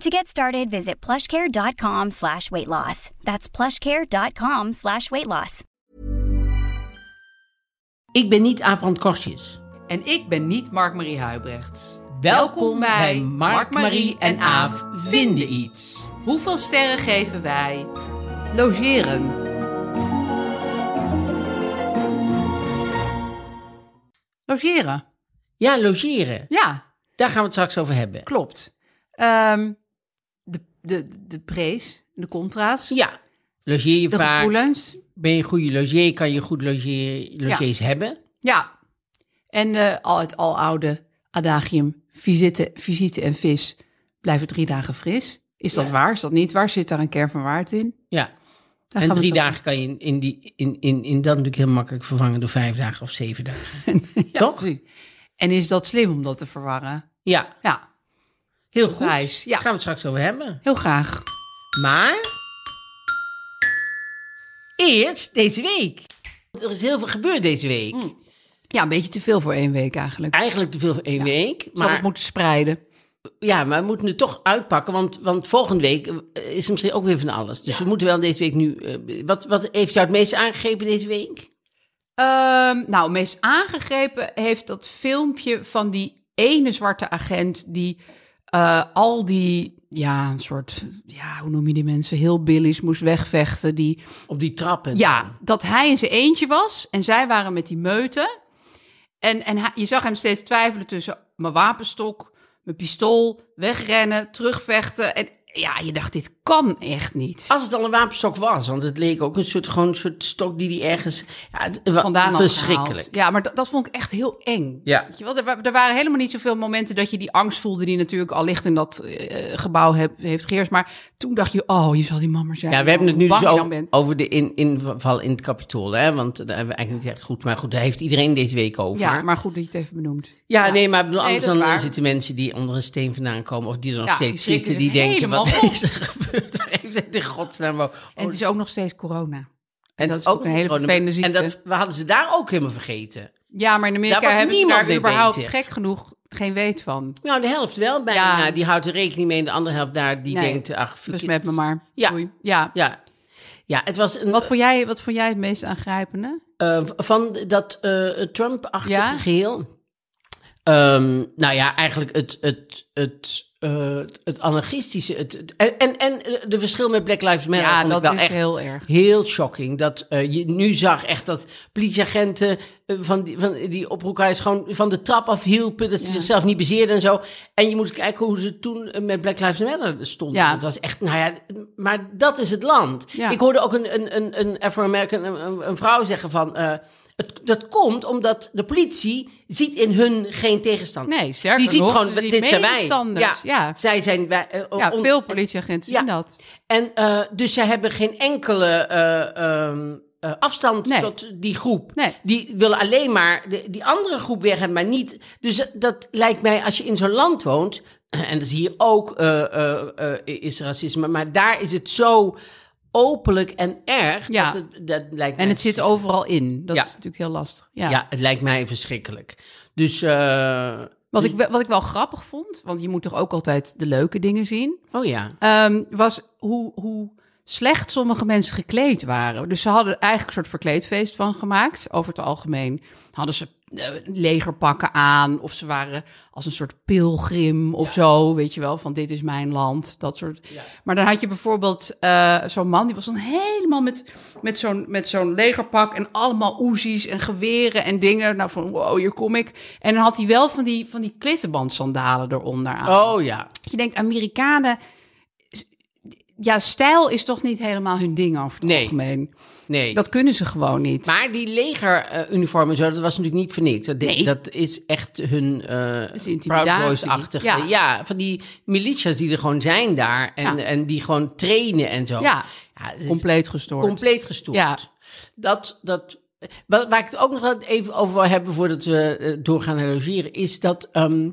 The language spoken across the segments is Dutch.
To get started, visit plushcare.com slash weight loss. That's plushcare.com slash weight loss. Ik ben niet Abrand Kostjes. En ik ben niet Mark-Marie Huibrechts. Welkom bij Mark, Marie en Aaf vinden iets. Hoeveel sterren geven wij? Logeren. Logeren. Ja, logeren. Ja, Daar gaan we het straks over hebben. klopt. Ehm, de, de, prees, de contra's, Ja, logeer je de vaak. gevoelens. Ben je een goede logier, kan je goed logeer, logiers hebben. Ja. En eh, al het aloude adagium, visite, visite en vis blijven drie dagen fris. Is dat Ja. waar? Is dat niet waar? Zit daar een kern van waarheid in? Ja. Daar en drie dagen kan je in, in, die, in, in, in dat natuurlijk heel makkelijk vervangen door vijf dagen of zeven dagen. Ja, Toch? precies. En is dat slim om dat te verwarren? Ja, Ja, heel goed. Ja. Daar gaan we het straks over hebben. heel graag. Maar eerst deze week. Er is heel veel gebeurd deze week. Ja, een beetje te veel voor één week eigenlijk. Eigenlijk te veel voor één week. Zal Maar het moeten spreiden. Ja, maar we moeten het toch uitpakken, want, want volgende week eh, is er misschien ook weer van alles. Dus we moeten wel deze week nu... eh, wat, wat heeft jou het meest aangegrepen deze week? Ehm, nou, meest aangegrepen heeft dat filmpje van die ene zwarte agent die eh, al die, ja, een soort, ja, hoe noem je die mensen, heel billies moest wegvechten. Die, Op die trap en ja, dat hij in zijn eentje was en zij waren met die meuten. En, en hij- je zag hem steeds twijfelen tussen mijn wapenstok, mijn pistool, wegrennen, terugvechten. En ja, je dacht, dit kan echt niet. Als het al een wapenstok was, want het leek ook een soort, gewoon een soort stok die hij ergens... Ja, het, vandaan Verschrikkelijk. Ja, maar dat, dat vond ik echt heel eng. Ja. Weet je wel, er, er waren helemaal niet zoveel momenten dat je die angst voelde... die natuurlijk al licht in dat eh, gebouw heb, heeft geheerst. Maar toen dacht je, oh, je zal die man maar zijn. Ja, we hebben het nu dus over, over de in, inval in het kapitool, hè? Want daar hebben we eigenlijk niet echt goed. Maar goed, daar heeft iedereen deze week over. Ja, maar goed dat je het even benoemt. Ja, nee, maar bedoel, Nee, anders is dan waar. zitten mensen die onder een steen vandaan komen... of die er nog Ja, steeds die zitten, die denken... wat is er gebeurd? Heeft het in godsnaam? En het is ook nog steeds corona. En dat is ook een hele vervelende ziekte. En dat we hadden ze daar ook helemaal vergeten. Ja, maar in Amerika hebben ze daar überhaupt bezig. gek genoeg geen weet van. Nou, de helft wel bijna. Ja. Die houdt er rekening mee. En de andere helft daar, die Nee, denkt... Ach, Besmet it. me maar. Ja. Doei. ja. Ja. Ja, het was een, Wat, vond jij, wat vond jij het meest aangrijpende? eh, van dat eh, Trump-achtige Ja? geheel. Ehm, nou ja, eigenlijk het, het, het, eh, het anarchistische. Het, en, en, en de verschil met Black Lives Matter ja, dat wel is echt heel erg. Heel shocking. Dat eh, je nu zag echt dat politieagenten eh, van die, van die gewoon van de trap afhielpen. Dat ze Ja. zichzelf niet bezeerden en zo. En je moet kijken hoe ze toen met Black Lives Matter stonden. Ja. Het was echt, nou ja, maar dat is het land. Ja. Ik hoorde ook een, een, een, een Afro-American, een, een vrouw zeggen van... eh, het, dat komt omdat de politie ziet in hun geen tegenstander. Nee, sterker Die ziet nog, gewoon, dit zijn wij. medestanders, ja. Zij zijn wij. eh, Ja, veel politieagenten Ja. zien dat. en uh, dus zij hebben geen enkele uh, um, uh, afstand nee. tot die groep. Nee. Die willen alleen maar de, die andere groep weg hebben, maar niet. Dus dat lijkt mij, als je in zo'n land woont, en dat is hier ook, uh, is racisme, maar daar is het zo openlijk en erg. Ja. Dat het, dat lijkt en het zit overal in. Dat Ja. is natuurlijk heel lastig. Ja. Ja. het lijkt mij verschrikkelijk. Dus. Uh, wat, dus... ik, wel- wat ik wel grappig vond, want je moet toch ook altijd de leuke dingen zien. Oh ja. um, was hoe, hoe slecht sommige mensen gekleed waren. Dus ze hadden eigenlijk een soort verkleedfeest van gemaakt. Over het algemeen hadden ze eh, legerpakken aan. Of ze waren als een soort pilgrim of zo, weet je wel. Van dit is mijn land, dat soort. Maar dan had je bijvoorbeeld eh, zo'n man, die was dan helemaal met, met zo'n met zo'n legerpak... en allemaal oezies en geweren en dingen. Nou, van wow, hier kom ik. En dan had hij wel van die, van die klittenbandsandalen eronder aan. Oh ja. Je denkt, Amerikanen... Ja, stijl is toch niet helemaal hun ding over het Nee. algemeen. Nee. Dat kunnen ze gewoon niet. Maar die legeruniformen en zo, dat was natuurlijk niet voor niks. Dat, Nee. dat is echt hun intimidatie. Proud Boys-achtige. Ja. Ja. van die militias die er gewoon zijn daar. En, Ja. en die gewoon trainen en zo. Ja, compleet gestoord. compleet gestoord. Ja. Dat, dat, waar, ik het ook nog even over wil hebben voordat we eh, doorgaan naar logeren, is dat ehm,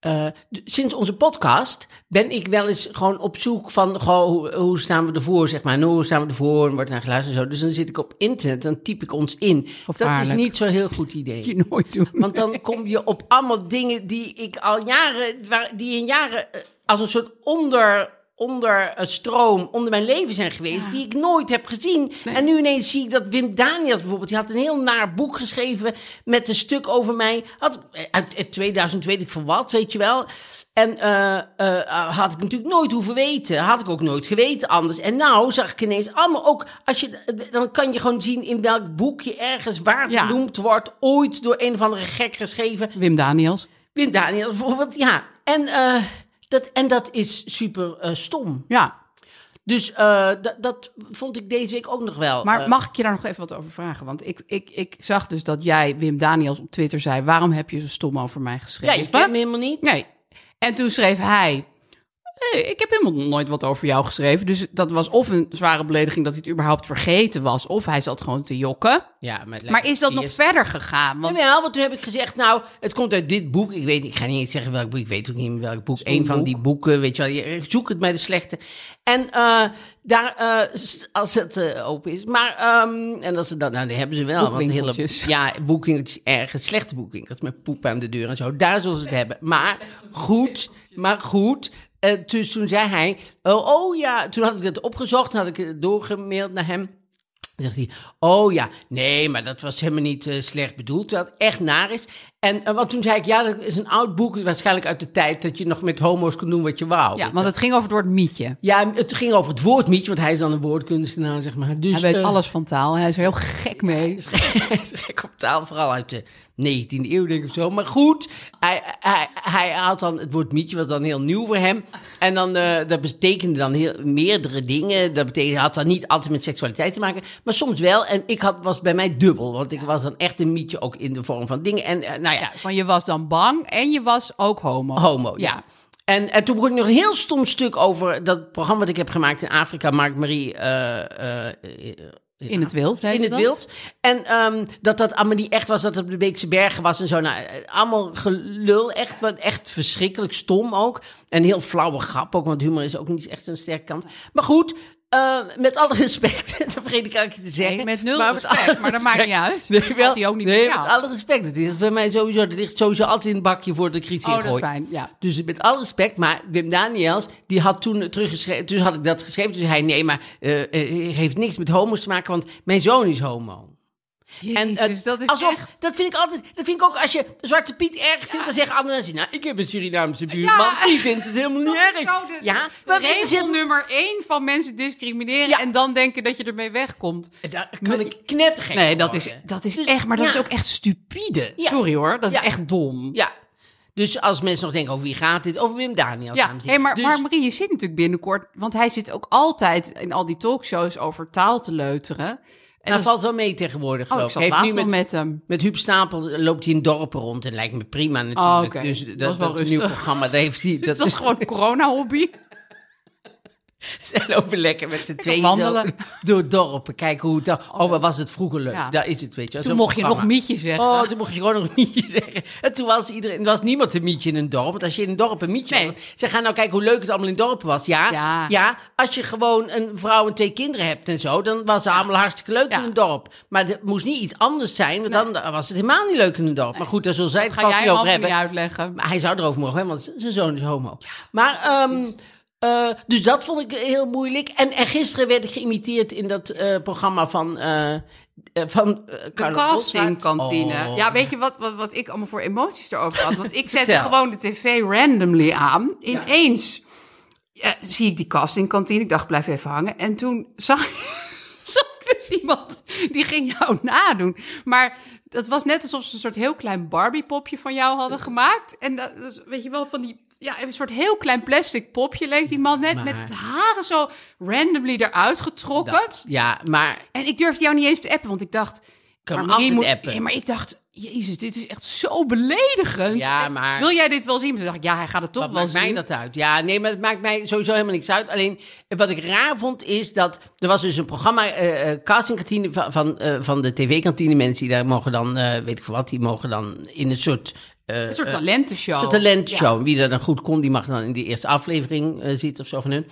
eh, sinds onze podcast ben ik wel eens gewoon op zoek van goh, hoe, hoe staan we ervoor, zeg maar. En hoe staan we ervoor en wordt naar geluisterd en zo. Dus dan zit ik op internet, dan typ ik ons in. Dat is niet zo'n heel goed idee. je nooit doen. Want dan kom je op allemaal dingen die ik al jaren, waar, die in jaren eh, als een soort onder, onder eh, stroom onder mijn leven zijn geweest, die ik nooit heb gezien. En nu ineens zie ik dat Wim Daniels bijvoorbeeld, die had een heel naar boek geschreven met een stuk over mij. Had, eh, uit, uit 2000 weet ik van wat, weet je wel. En eh, eh, had ik natuurlijk nooit hoeven weten. Had ik ook nooit geweten anders. En nou zag ik ineens allemaal ook... Als je, dan kan je gewoon zien in welk boek je ergens waar Ja. vernoemd wordt. Ooit door een of andere gek geschreven. Wim Daniels. Wim Daniel bijvoorbeeld, ja. En, eh, dat, en dat is super eh, stom. Ja, Dus eh, dat, dat vond ik deze week ook nog wel. maar eh, mag ik je daar nog even wat over vragen? Want ik, ik, ik zag dus dat jij, Wim Daniels, op Twitter zei... waarom heb je zo stom over mij ja, geschreven? je kent me helemaal niet. Nee. En toen schreef hij... "Hey, ik heb helemaal nooit wat over jou geschreven. Dus dat was of een zware belediging dat hij het überhaupt vergeten was... of hij zat gewoon te jokken. Ja, maar, Maar is dat nog eerst- verder gegaan? Want Jawel, want toen heb ik gezegd, nou, het komt uit dit boek. Ik weet, ik ga niet zeggen welk boek, ik weet ook niet meer welk boek. Een van die boeken, weet je wel, je zoek het bij de slechte. En eh, daar, eh, als het eh, open is. Maar, ehm, en als ze dat, nou, die hebben ze wel. want hele, ja, boekwinkeltjes, ergens slechte boekwinkels met poep aan de deur en zo. Daar zullen ze het hebben. Maar goed, maar goed. Dus toen zei hij, oh, oh ja, toen had ik het opgezocht, had ik het doorgemaild naar hem. Dan zegt hij, oh ja, nee, maar dat was helemaal niet eh, slecht bedoeld, het echt naar is. En eh, want toen zei ik, ja, dat is een oud boek, waarschijnlijk uit de tijd dat je nog met homo's kon doen wat je wou. ja, want het ging over het woord mietje. Ja, het ging over het woord mietje, want hij is dan een woordkunstenaar, zeg maar. Dus, Hij weet eh, alles van taal. Hij is er heel gek mee. hij is gek op taal, vooral uit de 19e eeuw, denk ik of zo. Maar goed, hij, hij, hij had dan het woord mietje, was dan heel nieuw voor hem. En dan, eh, dat betekende dan heel, meerdere dingen. Dat betekende, had dan niet altijd met seksualiteit te maken, maar soms wel. En ik had, was bij mij dubbel, want ik was dan echt een mietje, ook in de vorm van dingen. En eh, nou ja, Ja, van je was dan bang en je was ook homo. homo, ja. Ja. En, en toen begon ik nog een heel stom stuk over dat programma wat ik heb gemaakt in Afrika, Mark Marie. eh, eh, In het wild, heet in het dat? wild. En ehm, dat dat allemaal niet echt was, dat het op de Beekse Bergen was en zo. Nou, eh, allemaal gelul, echt, wat, echt verschrikkelijk stom ook. En heel flauwe grap ook, want humor is ook niet echt een sterke kant. Maar goed, eh, met alle respect, dat vergeet ik eigenlijk te zeggen. Nee, met nul met respect, maar dat maakt niet uit. Nee, Dat wel, hij ook niet nee met alle respect. Het is bij mij sowieso, dat ligt sowieso altijd in het bakje voor de kritiek Oh, dat fijn, ja. Dus met alle respect, maar Wim Daniels, die had toen teruggeschreven, dus had ik dat geschreven. Dus hij, nee, maar eh, heeft niks met homo's te maken, want mijn zoon is homo. En, dat is alsof, echt... dat vind ik altijd, dat vind ik ook als je Zwarte Piet erg vindt, dan zeggen andere mensen, nou, ik heb een Surinaamse buurman, Ja. die vindt het helemaal niet erg. de- ja, maar regel het is- nummer één van mensen discrimineren Ja. en dan denken dat je ermee wegkomt. daar kan ik knettergek Nee, dat is, dat is Dus, echt, maar dat is ook echt stupide. Sorry hoor, dat is echt dom. Ja, dus als mensen nog denken over wie gaat dit, over Wim Daniels. Ja, hey, maar, maar Dus- Marie, je zit natuurlijk binnenkort, want hij zit ook altijd in al die talkshows over taal te leuteren. En Nou, dan- valt wel mee tegenwoordig, oh, geloof ik zat Heeft laatst nu nog met, met hem. met Huub Stapel loopt hij in dorpen rond en lijkt me prima natuurlijk. Oh, oké. Dus Dat dat, was wel dat is een nieuw programma. Daar heeft hij, dat dat is is gewoon een corona-hobby. Ze lopen lekker met z'n tweeën wandelen. door dorpen. Kijken hoe het dan... Oh, wat was het vroeger leuk. Ja. Daar is het, weet je. Toen mocht je nog mietje zeggen. Oh, toen mocht je gewoon nog een mietje zeggen. En toen was iedereen, er was niemand een mietje in een dorp. Want als je in een dorp een mietje Nee. had, ze gaan nou kijken hoe leuk het allemaal in dorpen was. Ja, Ja. ja, als je gewoon een vrouw en twee kinderen hebt en zo, dan was het allemaal hartstikke leuk Ja. in een dorp. Maar het moest niet iets anders zijn, want dan was het helemaal niet leuk in een dorp. Maar goed, daar zullen zij het Ga jij niet over hebben. niet uitleggen. Maar hij zou erover mogen, want zijn zoon is homo. maar, ehm, eh, dus dat vond ik heel moeilijk. En, en gisteren werd ik geïmiteerd in dat eh, programma van eh, eh, van De castingkantine. Oh. Ja, weet je wat, wat, wat ik allemaal voor emoties erover had? Want ik zette gewoon de tv randomly aan. Ineens zie ik die castingkantine. Ik dacht, blijf even hangen. En toen zag, zag ik dus iemand die ging jou nadoen. Maar dat was net alsof ze een soort heel klein Barbie-popje van jou hadden gemaakt. En dat is, weet je wel, van die... Ja, een soort heel klein plastic popje leek die man net Maar- met haren zo randomly eruit getrokken. Dat, ja, maar En ik durfde jou niet eens te appen, want ik dacht... kan maar moet, appen. Nee, maar ik dacht, jezus, dit is echt zo beledigend. Ja, maar- Wil jij dit wel zien? Toen dacht ik, ja, hij gaat het toch Wat wel maakt zien. mij dat uit? Ja, nee, maar het maakt mij sowieso helemaal niks uit. Alleen, wat ik raar vond, is dat... Er was dus een programma, eh, castingkantine van, van, eh, van de tv-kantine. Mensen die daar mogen dan, weet ik veel wat, die mogen dan in een soort... eh, Een soort eh, talentenshow. Een soort talentshow. Wie dat dan goed kon, die mag dan in die eerste aflevering eh zitten of zo van hun.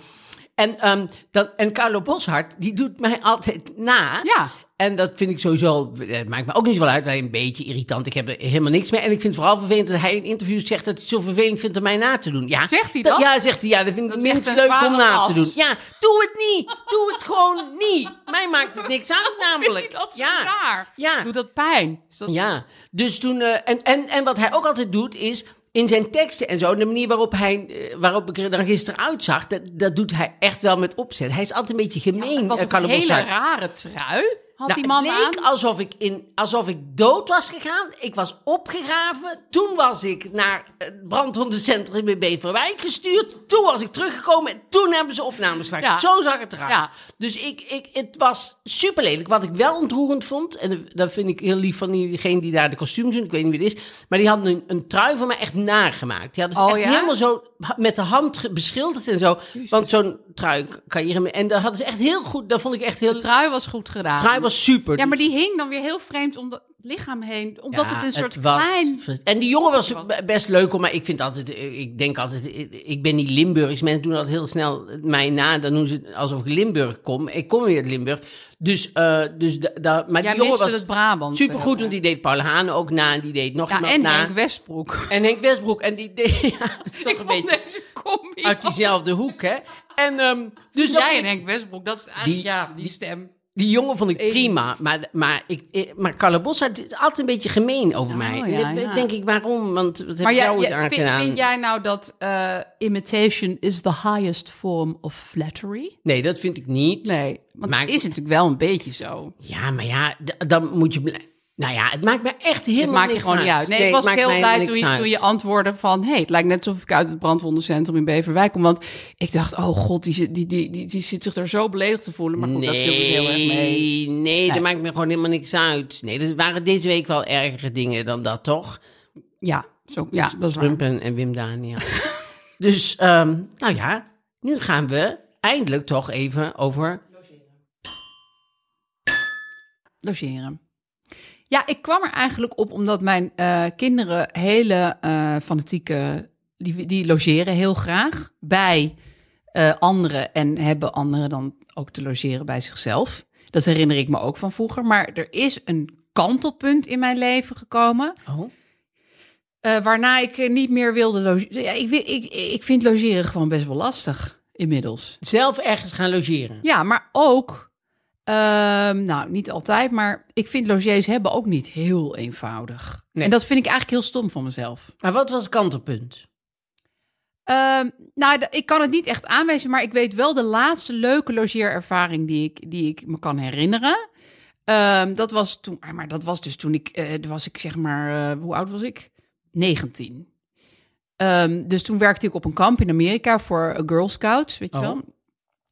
En, ehm, en Carlo Boshart, die doet mij altijd na. Ja. En dat vind ik sowieso, het maakt me ook niet zoveel uit, een beetje irritant. Ik heb er helemaal niks mee. En ik vind het vooral vervelend dat hij in interviews zegt dat hij het zo vervelend vindt om mij na te doen. Ja, Zegt hij dat? Ja, zegt hij. Ja, dat vind ik minst leuk om na te doen. Ja, doe het niet. Doe het gewoon niet. Mij maakt het niks uit namelijk. Dat zo ja. raar? Ja. Doet dat pijn? Is dat... Ja, dus toen. eh, en, en, en wat hij ook altijd doet is. In zijn teksten en zo, de manier waarop, hij, eh, waarop ik er dan gisteren uitzag, dat, dat doet hij echt wel met opzet. Hij is altijd een beetje gemeen, Het was eh, een hele rare trui, had Nou, die man het leek aan. alsof ik, in, alsof ik dood was gegaan. Ik was opgegraven. Toen was ik naar het brandwondencentrum in Beverwijk gestuurd. Toen was ik teruggekomen en toen hebben ze opnames gemaakt. Ja. Zo zag het eruit. Ja. Dus ik, ik, het was super lelijk. Wat ik wel ontroerend vond, en dat vind ik heel lief van diegene die daar de kostuums doen. Ik weet niet wie het is. Maar die hadden een, een trui van mij echt nagemaakt. Die hadden ze Oh, echt ja? helemaal zo met de hand beschilderd en zo. Want zo'n trui kan je. En dat hadden ze echt heel goed... Dat vond ik echt heel... De trui was goed gedaan. trui was super. Ja, maar die hing dan weer heel vreemd om het lichaam heen. Omdat Ja, het een soort was klein... vers- En die jongen was be- best leuk, maar ik vind altijd, ik denk altijd, ik ben niet Limburgs. Mensen doen dat heel snel mij na, dan doen ze het alsof ik Limburg kom. Ik kom weer uit Limburg. Dus, eh, dus da, da- maar Jij die jongen was het Brabant. supergoed, want die deed Paul Haan ook na, en die deed nog Ja, iemand en na. Henk Westbroek. en Henk Westbroek, en die deed, ja, toch Ik een beetje deze combi... uit diezelfde hoek, hè. En, ehm, dus Jij en Henk Westbroek, dat is eigenlijk... Die- ja, die stem. Die jongen vond ik prima, maar, maar, ik, ik- maar Carlo Boszhard is altijd een beetje gemeen over Oh, mij. ja, ja. denk ik, waarom? Want wat heb Maar ik jij, ooit vind, aangedaan? vind jij nou dat eh, imitation is the highest form of flattery? Nee, dat vind ik niet. Nee, want Maar het is natuurlijk wel een beetje zo. Ja, maar ja, dan moet je... Nou ja, het maakt me echt helemaal Het maakt niks gewoon niet uit. Nee, ik het was heel blij toen je, toen je antwoordde van... hey, het lijkt net alsof ik uit het brandwondencentrum in Beverwijk kom. Want ik dacht, oh god, die, zit- die, die, die, die zit zich er zo beledigd te voelen. Maar goed, dat viel me heel erg mee. Nee, nee, Nee. dat maakt me gewoon helemaal niks uit. Nee, er waren deze week wel ergere dingen dan dat, toch? Ja, zo, ja dat is. Trump en, en Wim Daniel. dus, ehm, nou ja, nu gaan we eindelijk toch even over... Logeren. Ja, ik kwam er eigenlijk op omdat mijn eh, kinderen hele eh, fanatieke... Die, die logeren heel graag bij eh, anderen en hebben anderen dan ook te logeren bij zichzelf. Dat herinner ik me ook van vroeger. Maar er is een kantelpunt in mijn leven gekomen... Oh, waarna ik niet meer wilde logeren. Ja, ik, ik, ik vind logeren gewoon best wel lastig inmiddels. zelf ergens gaan logeren. Ja, maar ook, ehm, nou niet altijd, maar ik vind logiers hebben ook niet heel eenvoudig. Nee. En dat vind ik eigenlijk heel stom van mezelf. Maar wat was het kantelpunt? Ehm, nou, ik kan het niet echt aanwijzen, maar ik weet wel de laatste leuke logeerervaring die ik, die ik me kan herinneren. Ehm, dat was toen, ah, maar dat was dus toen ik, eh, was ik zeg maar, eh, hoe oud was ik? 19. Ehm, dus toen werkte ik op een kamp in Amerika voor een Girl Scouts, weet je Oh. wel.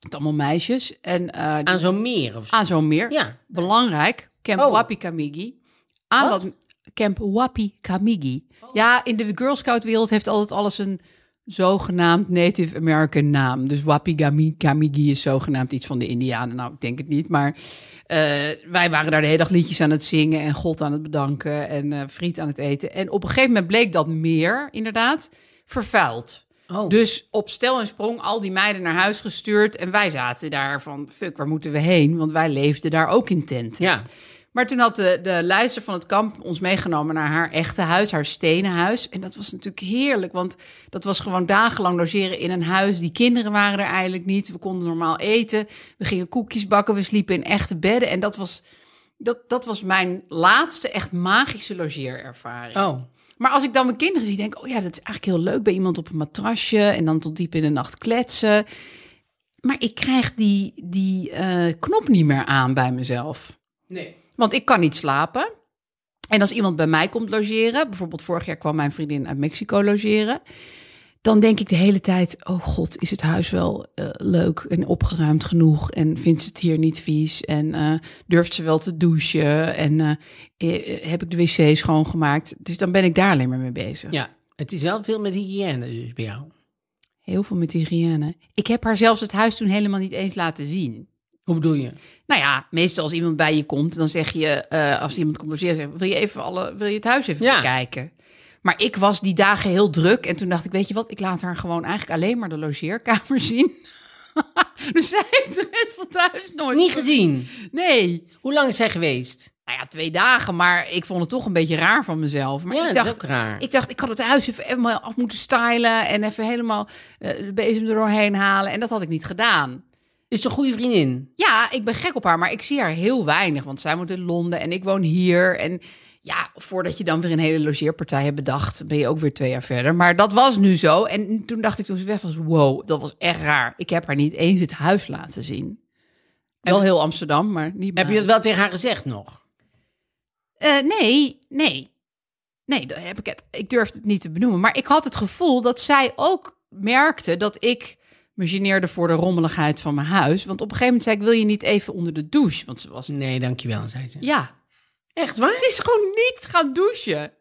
Met allemaal meisjes. En eh, Aan zo'n meer of zo? aan zo'n meer. Ja. Belangrijk, Camp Oh. Wapikamigi. Aan Wat? dat Camp Wapikamigi. Ja, in de Girl Scout wereld heeft altijd alles een zogenaamd Native American naam. Dus Wapikamigi is zogenaamd iets van de Indianen. Nou, ik denk het niet, maar eh, wij waren daar de hele dag liedjes aan het zingen en God aan het bedanken en eh, friet aan het eten. En op een gegeven moment bleek dat meer, inderdaad, vervuild. Oh. Dus op stel en sprong al die meiden naar huis gestuurd. En wij zaten daar van, fuck, waar moeten we heen? Want wij leefden daar ook in tenten. Ja. Maar toen had de, de leidster van het kamp ons meegenomen naar haar echte huis, haar stenen huis. En dat was natuurlijk heerlijk, want dat was gewoon dagenlang logeren in een huis. Die kinderen waren er eigenlijk niet. We konden normaal eten. We gingen koekjes bakken, we sliepen in echte bedden. En dat was, Dat, dat was mijn laatste echt magische logeerervaring. Oh. Maar als ik dan mijn kinderen zie, denk ik, oh ja, dat is eigenlijk heel leuk bij iemand op een matrasje en dan tot diep in de nacht kletsen. Maar ik krijg die, die eh, knop niet meer aan bij mezelf. Nee. Want ik kan niet slapen. En als iemand bij mij komt logeren, bijvoorbeeld vorig jaar kwam mijn vriendin uit Mexico logeren, dan denk ik de hele tijd: oh god, is het huis wel eh, leuk en opgeruimd genoeg? En vindt ze het hier niet vies? En eh, durft ze wel te douchen? En eh, heb ik de wc schoongemaakt? Dus dan ben ik daar alleen maar mee bezig. Ja, het is wel veel met hygiëne dus bij jou. Heel veel met hygiëne. Ik heb haar zelfs het huis toen helemaal niet eens laten zien. Hoe bedoel je? Nou ja, meestal als iemand bij je komt, dan zeg je, als iemand komt logeren, zeg, wil je even alle, wil je het huis even Ja. bekijken? Maar ik was die dagen heel druk en toen dacht ik, weet je wat, ik laat haar gewoon eigenlijk alleen maar de logeerkamer zien. dus zij heeft de rest van het huis nooit Niet gezien. Nee. Hoe lang is zij geweest? Nou ja, twee dagen, maar ik vond het toch een beetje raar van mezelf. Maar ja, ik dat dacht, is ook raar. ik dacht, ik had het huis even helemaal af moeten stylen en even helemaal eh, de bezem er doorheen halen. En dat had ik niet gedaan. Is het een goede vriendin? Ja, ik ben gek op haar, maar ik zie haar heel weinig. Want zij woont in Londen en ik woon hier. En ja, voordat je dan weer een hele logeerpartij hebt bedacht, ben je ook weer twee jaar verder. Maar dat was nu zo. En toen dacht ik toen ze weg was, wow, dat was echt raar. Ik heb haar niet eens het huis laten zien. Wel heel Amsterdam, maar niet Heb je dat wel tegen haar gezegd nog? Eh, nee, nee. Nee, dat heb ik, het, ik durfde het niet te benoemen. Maar ik had het gevoel dat zij ook merkte dat ik me geneerde voor de rommeligheid van mijn huis. Want op een gegeven moment zei ik, wil je niet even onder de douche? Want ze was, Nee, dankjewel, zei ze. ja, Echt waar? het is gewoon niet gaan douchen.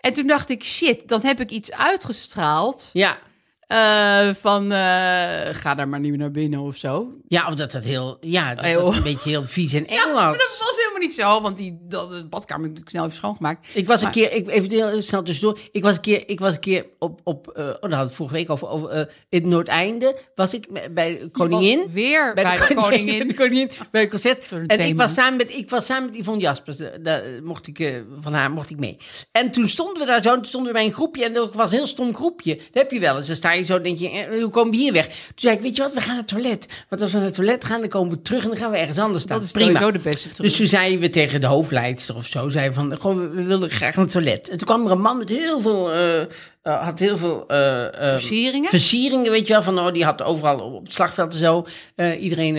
En toen dacht ik, shit, dan heb ik iets uitgestraald Ja. eh, van, eh, ga daar maar niet meer naar binnen of zo. Ja, of dat dat heel, ja, dat, een beetje heel vies en eng Ja, maar was. dat was niet zo, want die dat, de badkamer ik snel even schoongemaakt. Ik was een keer, ik, even heel snel tussendoor. Ik was een keer, ik was een keer op, op uh, oh, daar hadden we het vorige week over, over uh, in het Noordeinde. Was ik bij koningin. Weer bij, de, koningin. De koningin, bij concert. Een En ik was, samen met, ik was samen met Yvonne Jaspers. de- Daar mocht ik, eh, van haar mocht ik mee. En toen stonden we daar zo, en toen stonden we bij een groepje. En dat was een heel stom groepje. Dat heb je wel eens. Dan sta je zo, denk je, eh, hoe komen we hier weg? Toen zei ik, weet je wat, we gaan naar het toilet. Want als we naar het toilet gaan, dan komen we terug en dan gaan we ergens anders staan. Dat is Prima. de beste. Dus toen we tegen de hoofdleidster of zo, zei van, gewoon, we, wilden graag naar het toilet. En toen kwam er een man met heel veel, eh, eh, had heel veel... eh, Versieringen? Versieringen, weet je wel, van, oh, die had overal op het slagveld en zo iedereen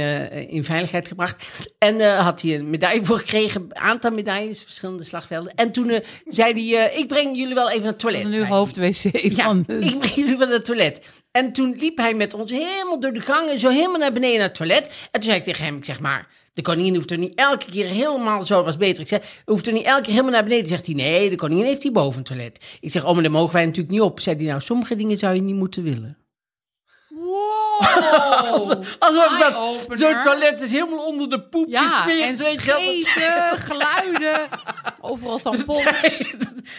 in veiligheid gebracht. En had hij een medaille voor gekregen, een aantal medailles, verschillende slagvelden. En toen zei hij, ik breng jullie wel even naar het toilet. Nu hij. hoofd-wc Ja, van... ik breng jullie wel naar het toilet. En toen liep hij met ons helemaal door de gangen, zo helemaal naar beneden naar het toilet. En toen zei ik tegen hem, ik zeg maar, de koningin hoeft er niet elke keer helemaal zo, was beter. Ik zeg, hoeft er niet elke keer helemaal naar beneden. Zegt hij, nee, de koningin heeft hier boven toilet. Ik zeg, oh, maar daar mogen wij natuurlijk niet op. Zei hij, nou, sommige dingen zou je niet moeten willen. Alsof dat, zo'n toilet is helemaal onder de poep Ja, en. Dat- scheten, geluiden, overal tampons.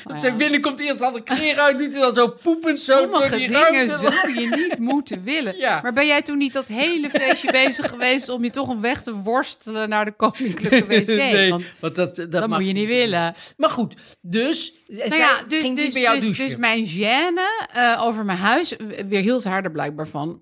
Dat hij binnenkomt, eerst al de kleren uit, doet hij dan zo poepend zo door Sommige die dingen ruimte. zou je niet moeten willen. Ja. Maar ben jij toen niet dat hele feestje bezig geweest om je toch een weg te worstelen naar de koninklijke wc? nee, Want want dat, dat, dat mag moet je niet willen. Maar goed, dus... Nou ja, dus, dus, dus, dus mijn gêne eh, over mijn huis eh, weerhield haar er blijkbaar van.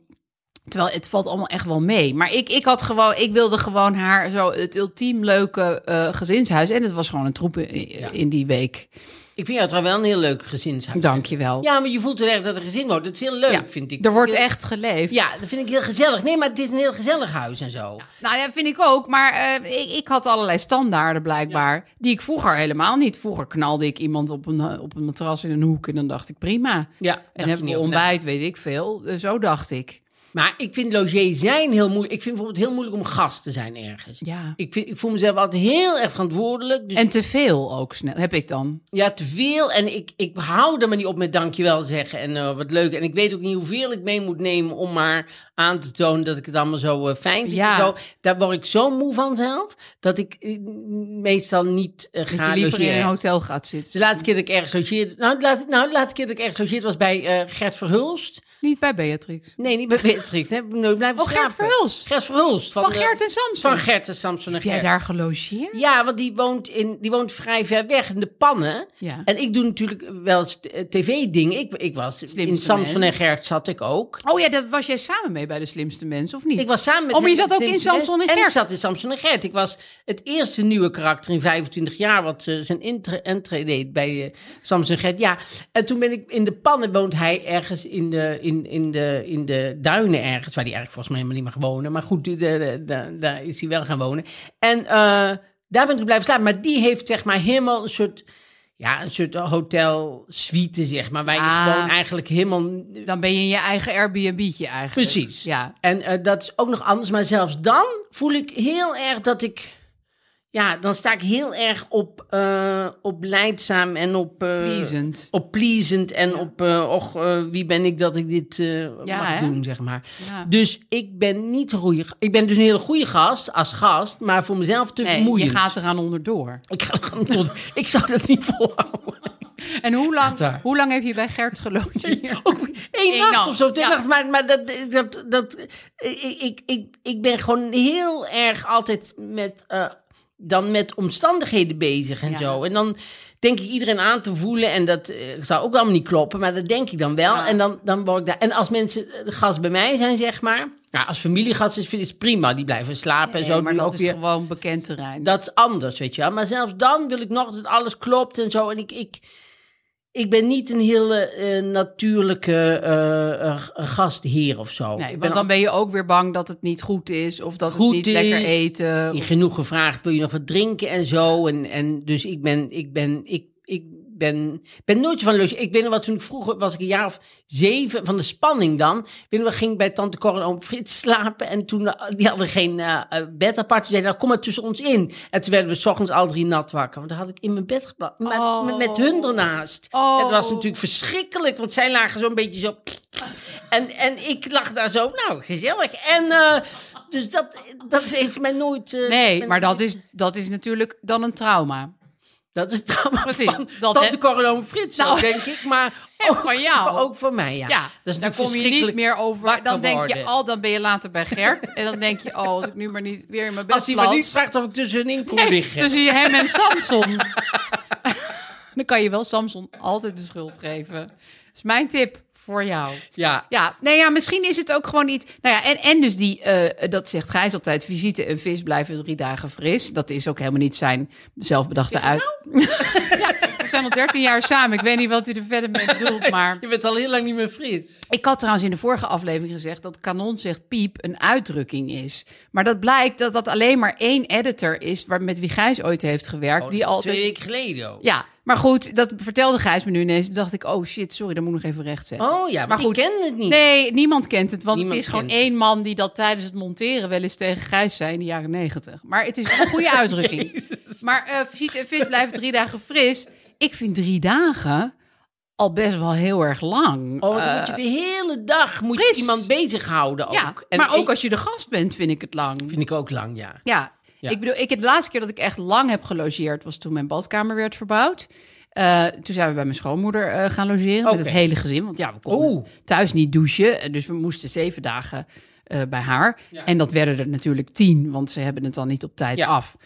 Terwijl het valt allemaal echt wel mee. Maar ik, ik had gewoon, ik wilde gewoon haar zo het ultiem leuke eh, gezinshuis. En het was gewoon een troep in, in die week. Ik vind jou trouwens wel een heel leuk gezinshuis. Dank je wel. Ja, maar je voelt wel echt dat er gezin wordt. Dat is heel leuk, Ja, vind ik. Er wordt Heel- echt geleefd. Ja, dat vind ik heel gezellig. Nee, maar het is een heel gezellig huis en zo. Nou, dat vind ik ook. Maar eh, ik, ik had allerlei standaarden blijkbaar. Die ik vroeger helemaal niet. Vroeger knalde ik iemand op een, op een matras in een hoek. En dan dacht ik prima. Ja, En hebben niet we ontbijt, weet ik veel. Eh, Zo dacht ik. Maar ik vind logé zijn heel moeilijk. Ik vind bijvoorbeeld heel moeilijk om gast te zijn ergens. Ja. Ik, vind, ik voel mezelf altijd heel erg verantwoordelijk. Dus En te veel ook snel, heb ik dan. Ja, te veel. En ik, ik hou er maar niet op met dankjewel zeggen en eh, wat leuk. En ik weet ook niet hoeveel ik mee moet nemen om maar aan te tonen dat ik het allemaal zo eh, fijn vind. Ja. Zo. Daar word ik zo moe van zelf, dat ik eh, meestal niet ga liever in logeren. een hotel gaat zitten. De laatste keer dat ik ergens logeerde... Nou, de laatste, nou, de laatste keer dat ik ergens logeerde was bij Gert Verhulst. Niet bij Beatrix. Nee, niet bij Beatrix. Hè. Nooit blijven Oh, Gert. Verhulst. Gert Verhulst. Van de- Gert en Samson. Van Gert en Samson en Heb jij Gert. daar gelogeerd? Ja, want die woont, in, die woont vrij ver weg in de pannen. Ja. En ik doe natuurlijk wel eens eh, tv-dingen. Ik, ik was in Samson mens. en Gert zat ik ook. Oh ja, daar was jij samen mee bij de slimste mensen, of niet? Ik was samen met Oh, maar je zat ook in Samson en. Gert. ik zat in Samson en Gert. Ik was het eerste nieuwe karakter in 25 jaar... wat eh, zijn entree deed bij eh, Samson en Gert. Ja, en toen ben ik in de pannen... woont hij ergens in de, in, in de, in de duinen ergens... waar hij eigenlijk volgens mij helemaal niet mag wonen. Maar goed, de, de- de- daar is hij wel gaan wonen. En eh, daar ben ik blijven staan. Maar die heeft zeg maar helemaal een soort... Ja, een soort hotel suite, zeg maar. Waar je Ah. gewoon eigenlijk helemaal Dan ben je in je eigen Airbnb'tje eigenlijk. Precies. Ja. En eh, dat is ook nog anders. Maar zelfs dan voel ik heel erg dat ik... Ja, dan sta ik heel erg op, eh op leidzaam en op... Pleasant. Op pleasant en op... eh och, wie ben ik dat ik dit Ja, mag hè? doen, zeg maar. Ja. Dus ik ben niet een goede... Ik ben dus een hele goede gast, als gast. Maar voor mezelf te Nee, vermoeiend. je gaat eraan onderdoor. Ik, ga er gewoon tot- ik zou dat niet volhouden. En hoe lang, hoe lang heb je bij Gert gelogeerd? Ook één Eén nacht, nacht, of zo, twee ja. Maar, maar dat, dat, dat, ik, ik, ik, ik ben gewoon heel erg altijd met, dan met omstandigheden bezig en Ja. zo. En dan denk ik iedereen aan te voelen. En dat eh, zou ook allemaal niet kloppen, maar dat denk ik dan wel. Ja. En dan, dan word ik daar. En als mensen eh, gast bij mij zijn, zeg maar. Nou, als familiegast is, vind ik het prima. Die blijven slapen en zo. maar dat ook is weer. gewoon bekend terrein. Dat is anders, weet je wel. Maar zelfs dan wil ik nog dat alles klopt en zo. En ik, ik, ik ben niet een hele eh, natuurlijke eh, eh, gastheer of zo. nee, want dan ben je ook weer bang dat het niet goed is of dat Goed het niet lekker eten. al genoeg gevraagd, wil je nog wat drinken en zo. En, en dus ik ben, ik ben, ik ben, ben nooit van loge. Ik weet nog wat toen ik vroeger was ik een jaar of zeven van de spanning dan. Ik weet nog, ging bij tante Cor en oom Frits slapen. En toen, eh, die hadden geen eh, eh, bed apart. Ze zeiden, nou kom maar tussen ons in. En toen werden we 's ochtends al drie nat wakker. Want dan had ik in mijn bed geplaatst. Met, Oh. met, met hun ernaast. Oh. Het was natuurlijk verschrikkelijk. Want zij lagen zo'n beetje zo... En, en ik lag daar zo, nou, gezellig. En dus dat, dat heeft mij nooit... nee, maar dat is, dat is natuurlijk dan een trauma. Dat is het trauma Precies, van dat Tante Corleone Frits, Nou, denk ik. Maar ook van jou. Ook van mij, ja. Ja, dat is dan kom je niet meer over. Dan denk je al, dan ben je later bij Gert. en dan denk je, oh, als ik nu maar niet weer in mijn bed Als hij maar niet vraagt of ik tussenin kon Nee, liggen. tussen je hem en Samson. dan kan je wel Samson altijd de schuld geven. Dat is mijn tip voor jou. Ja, Ja, nee, ja, misschien is het ook gewoon niet. Nou ja, en, en dus die, eh, dat zegt Gijs altijd: visite en vis blijven drie dagen fris. Dat is ook helemaal niet zijn zelfbedachte uit. ja, we zijn al 13 jaar samen. Ik weet niet wat u er verder mee bedoelt, maar. je bent al heel lang niet meer fris. Ik had trouwens in de vorige aflevering gezegd dat kanon zegt piep een uitdrukking is. Maar dat blijkt dat dat alleen maar één editor is waar, met wie Gijs ooit heeft gewerkt. Oh, die altijd. Twee weken geleden ook. Ja, maar goed, dat vertelde Gijs me nu ineens. Toen dacht ik, oh shit, sorry, dat moet ik nog even recht zeggen. Oh ja, maar, Maar goed. goed. ik ken het niet. Nee, niemand kent het. Want Niemand het is gewoon het. één man die dat tijdens het monteren wel eens tegen Gijs zei in de jaren negentig. Maar het is een goede uitdrukking. Maar visite en vis blijven drie dagen fris. Ik vind drie dagen al best wel heel erg lang. Oh, want dan Eh, moet je de hele dag moet je iemand bezighouden ook. ja, En maar ook ik- als je de gast bent, vind ik het lang. Vind ik ook lang, ja. Ja. Ja. ik bedoel, ik het laatste keer dat ik echt lang heb gelogeerd was toen mijn badkamer werd verbouwd. Eh, toen zijn we bij mijn schoonmoeder eh, gaan logeren met het hele gezin. Want ja, we konden Oeh. thuis niet douchen. eh, Dus we moesten zeven dagen bij haar. Ja. En dat werden er natuurlijk tien, want ze hebben het dan niet op tijd Ja. af.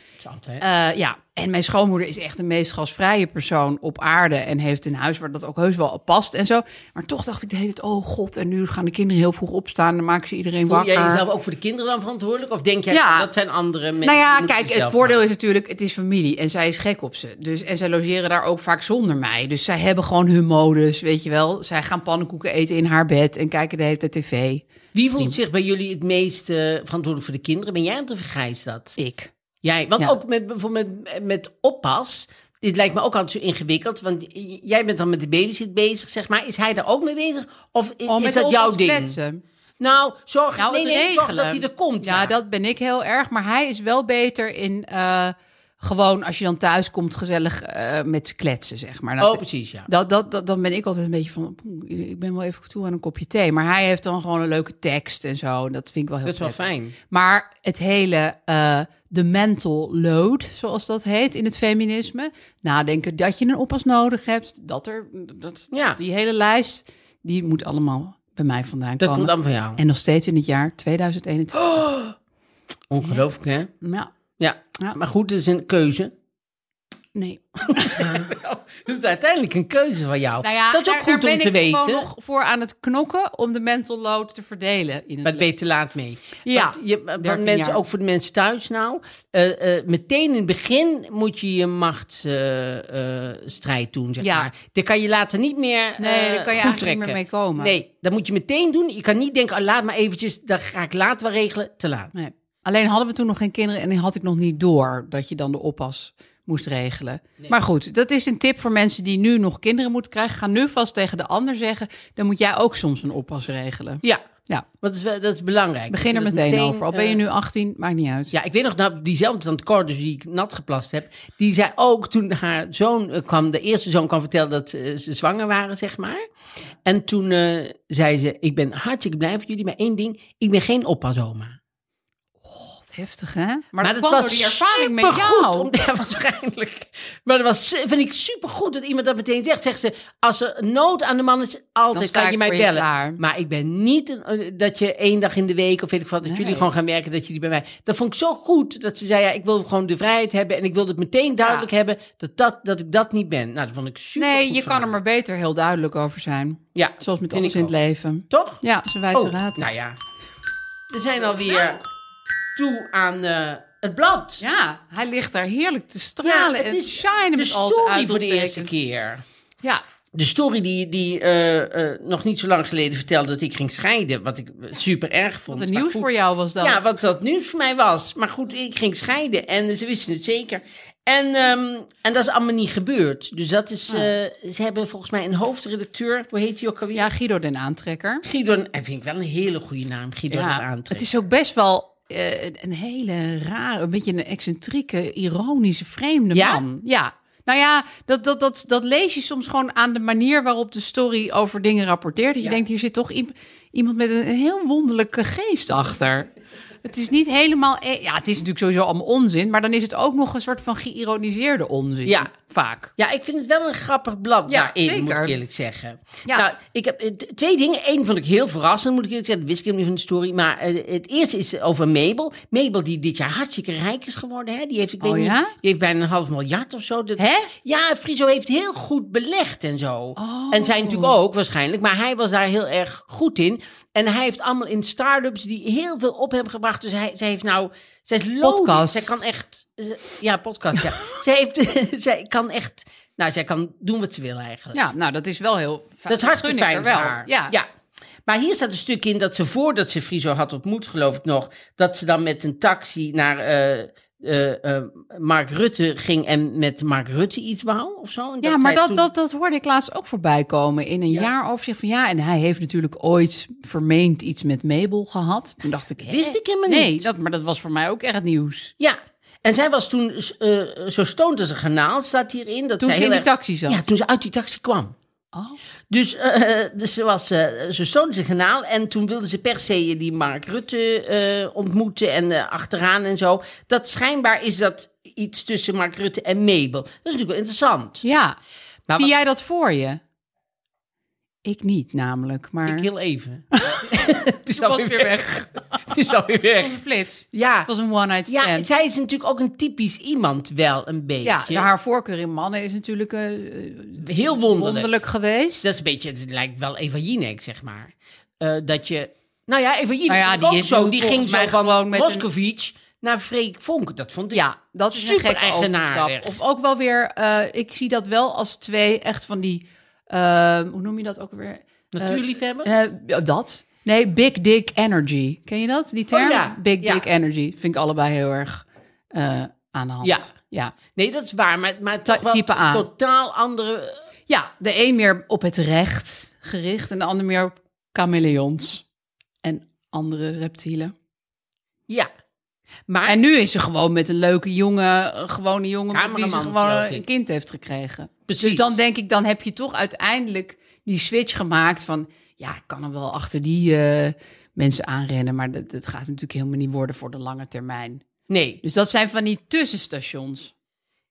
Ja, en mijn schoonmoeder is echt de meest gastvrije persoon op aarde. En heeft een huis waar dat ook heus wel past en zo. Maar toch dacht ik de hele tijd, oh god, en nu gaan de kinderen heel vroeg opstaan. Dan maken ze iedereen Voel wakker. jij jezelf ook voor de kinderen dan verantwoordelijk? Of denk jij, Ja. dat zijn andere mensen? Nou ja, kijk, het voordeel maken? is natuurlijk, het is familie en zij is gek op ze. Dus, en zij logeren daar ook vaak zonder mij. Dus zij hebben gewoon hun modus, weet je wel. Zij gaan pannenkoeken eten in haar bed en kijken de hele tijd tv. Wie voelt zich bij jullie het meest verantwoordelijk voor de kinderen? Ben jij of Gijs dat? Ik. Jij, want Ja. ook met, bijvoorbeeld met, met oppas. Dit lijkt me ook altijd zo ingewikkeld. Want jij bent dan met de babysit bezig, zeg maar. Is hij daar ook mee bezig? Of Oh, is dat jouw ding? kletsen. Nou, zorg, Nou, nee, nee, zorg dat hij er komt. Ja, dat ben ik heel erg. Maar hij is wel beter in eh, gewoon als je dan thuis komt gezellig eh, met ze kletsen, zeg maar. Dat- Oh, precies, ja. Dat, dat, dat, dan ben ik altijd een beetje van, ik ben wel even toe aan een kopje thee. Maar hij heeft dan gewoon een leuke tekst en zo. Dat vind ik wel heel Dat is wel fijn. Maar het hele, eh, de mental load, zoals dat heet in het feminisme. Nadenken dat je een oppas nodig hebt. Dat er, dat, Ja. die hele lijst, die moet allemaal bij mij vandaan Dat komen. komt dan van jou. En nog steeds in het jaar 2021. Ongelooflijk, hè? Ja, Ja. Ja. Maar goed, het is een keuze. nee. Het is uiteindelijk een keuze van jou. Nou ja, dat is ook daar- goed daar om ben te ik gewoon weten. nog voor aan het knokken om de mental load te verdelen. In Maar ben te laat mee. Ja, Want je, 13 mensen, jaar. ook voor de mensen thuis nou. eh, eh, meteen in het begin moet je je machtsstrijd doen, zeg Ja. maar. Daar kan je later niet meer Nee, eh, daar kan je eigenlijk niet trekken. meer mee komen. Nee, dat moet je meteen doen. Je kan niet denken, oh, laat maar eventjes, dat ga ik later wel regelen. Te laat. Nee. Alleen hadden we toen nog geen kinderen en had ik nog niet door dat je dan de oppas moest regelen. Maar goed, dat is een tip voor mensen die nu nog kinderen moeten krijgen. Ga nu vast tegen de ander zeggen, dan moet jij ook soms een oppas regelen. Ja, Ja, want dat is, dat is belangrijk. begin er meteen, over. Al ben je eh, nu 18, maakt niet uit. Ja, ik weet nog, nou, diezelfde tante Cor, dus die ik nat geplast heb, die zei ook toen haar zoon eh, kwam, de eerste zoon kwam vertellen dat eh, ze zwanger waren, zeg maar. En toen zei ze, ik ben hartstikke blij voor jullie, maar één ding, ik ben geen oppasoma. Heftig, hè? Maar, Maar dat was door die ervaring met supergoed, jou. om- ja, waarschijnlijk. Maar dat was, vind ik supergoed dat iemand dat meteen zegt. Zegt ze, als er nood aan de man is, altijd kan je mij je bellen. klaar. Maar ik ben niet een, dat je één dag in de week, of weet ik wat, dat Nee. jullie gewoon gaan werken, dat jullie bij mij. Dat vond ik zo goed, dat ze zei, ja, ik wil gewoon de vrijheid hebben en ik wil het meteen duidelijk hebben dat, dat, dat ik dat niet ben. Nou, dat vond ik super Nee, je kan er maar beter heel duidelijk over zijn. Ja, Zoals met alles in het leven. Toch? Ja, dat is een wijze Oh, raad. nou ja. We zijn alweer toe aan eh, het blad. Ja, hij ligt daar heerlijk te stralen het en is shinen de story voor de eerste keer. Ja, De story die, die eh, eh, nog niet zo lang geleden vertelde dat ik ging scheiden. Wat ik super erg vond. wat Maar nieuws goed. voor jou was dat. Ja, wat dat nieuws voor mij was. Maar goed, ik ging scheiden en ze wisten het zeker. En, ehm, en dat is allemaal niet gebeurd. Dus dat is, Ah. ze hebben volgens mij een hoofdredacteur. Hoe heet hij ook alweer? Ja, Guido den Aantrekker. Guido, en vind ik wel een hele goede naam. Guido Ja, de Aantrek. het is ook best wel eh, een hele rare, een beetje een excentrieke, ironische, vreemde Ja? man. Ja. Nou ja, dat, dat, dat, dat lees je soms gewoon aan de manier waarop de story over dingen rapporteert. Dat je Ja. denkt, hier zit toch iemand met een heel wonderlijke geest achter. Het is niet helemaal... e- Ja, het is natuurlijk sowieso allemaal onzin, maar dan is het ook nog een soort van geïroniseerde onzin. Ja. Vaak. Ja, ik vind het wel een grappig blad Ja, daarin, moet ik eerlijk zeggen. Ja. Nou, ik heb eh, twee dingen. Eén vond ik heel verrassend, moet ik eerlijk zeggen. Dat wist ik niet van de story. Maar eh, het eerste is over Mabel. Mabel die dit jaar hartstikke rijk is geworden. Hè? Die heeft, ik weet Oh, niet, ja? die heeft bijna een half miljard of zo. Dat, Hè? Ja, Friso heeft heel goed belegd en zo. Oh. En zij natuurlijk ook waarschijnlijk. Maar hij was daar heel erg goed in. En hij heeft allemaal in start-ups die heel veel op hebben gebracht. Dus hij, zij heeft nou... Zij is logisch. Podcast. Zij kan echt... ze- Ja, podcast, ja. zij, heeft, zij kan echt... Nou, zij kan doen wat ze wil eigenlijk. Ja, nou, dat is wel heel fijn. dat is hartstikke fijn voor wel. haar. Ja. ja. Maar hier staat een stuk in dat ze voordat ze Friso had ontmoet, geloof ik nog, dat ze dan met een taxi naar eh, eh, eh, Mark Rutte ging en met Mark Rutte iets wou of zo. En Ja, maar dat, toen- dat, dat hoorde ik laatst ook voorbij komen in een Ja. jaaroverzicht van ja. En hij heeft natuurlijk ooit vermeend iets met Mabel gehad. Toen dacht ik? Wist ik helemaal nee, niet. dat, maar dat was voor mij ook echt nieuws. Ja, en zij was toen eh, zo stoned als een garnaal, staat hierin. Dat Toen zij ze in die erg- taxi zat. Ja, toen ze uit die taxi kwam. Oh. Dus, eh, dus ze was eh zo stoned als een garnaal. En toen wilde ze per se die Mark Rutte eh, ontmoeten en eh, achteraan en zo. Dat schijnbaar is dat iets tussen Mark Rutte en Mabel. Dat is natuurlijk wel interessant. Ja. Maar Zie wat- jij dat voor je? Ik niet, namelijk. Maar Ik heel even. Het is alweer weer weg. Het is alweer Het was weg. een flits. Ja. Het was een one-night ja, stand. zij is natuurlijk ook een typisch iemand wel, een beetje. Ja, haar voorkeur in mannen is natuurlijk eh, Heel wonderlijk. wonderlijk geweest. Dat is een beetje, het lijkt wel Eva Jinek, zeg maar. Eh, dat je, nou ja, Eva Jinek Nou ja, die ook is zo. Die ging zo van gewoon met een- Moscovic naar Freek Vonk. Dat vond ik Ja, dat is super eigenaardig. Of ook wel weer, eh, ik zie dat wel als twee echt van die, eh, hoe noem je dat ook weer? Natuurliefhebber. Eh, ja, dat. Nee, big dick energy. Ken je dat, die term? Oh ja, Big ja. dick energy. Vind ik allebei heel erg eh, aan de hand. Ja. ja. nee, dat is waar. Maar, maar Ta- toch wel type A. totaal andere... Ja, de een meer op het recht gericht en de ander meer op chameleons en andere reptielen. Ja. Maar En nu is ze gewoon met een leuke jongen, een gewone jongen met wie ze gewoon een kind heeft gekregen. Precies. Dus dan denk ik, dan heb je toch uiteindelijk die switch gemaakt van, ja, ik kan er wel achter die eh, mensen aanrennen, maar dat, dat gaat natuurlijk helemaal niet worden voor de lange termijn. nee, Dus dat zijn van die tussenstations,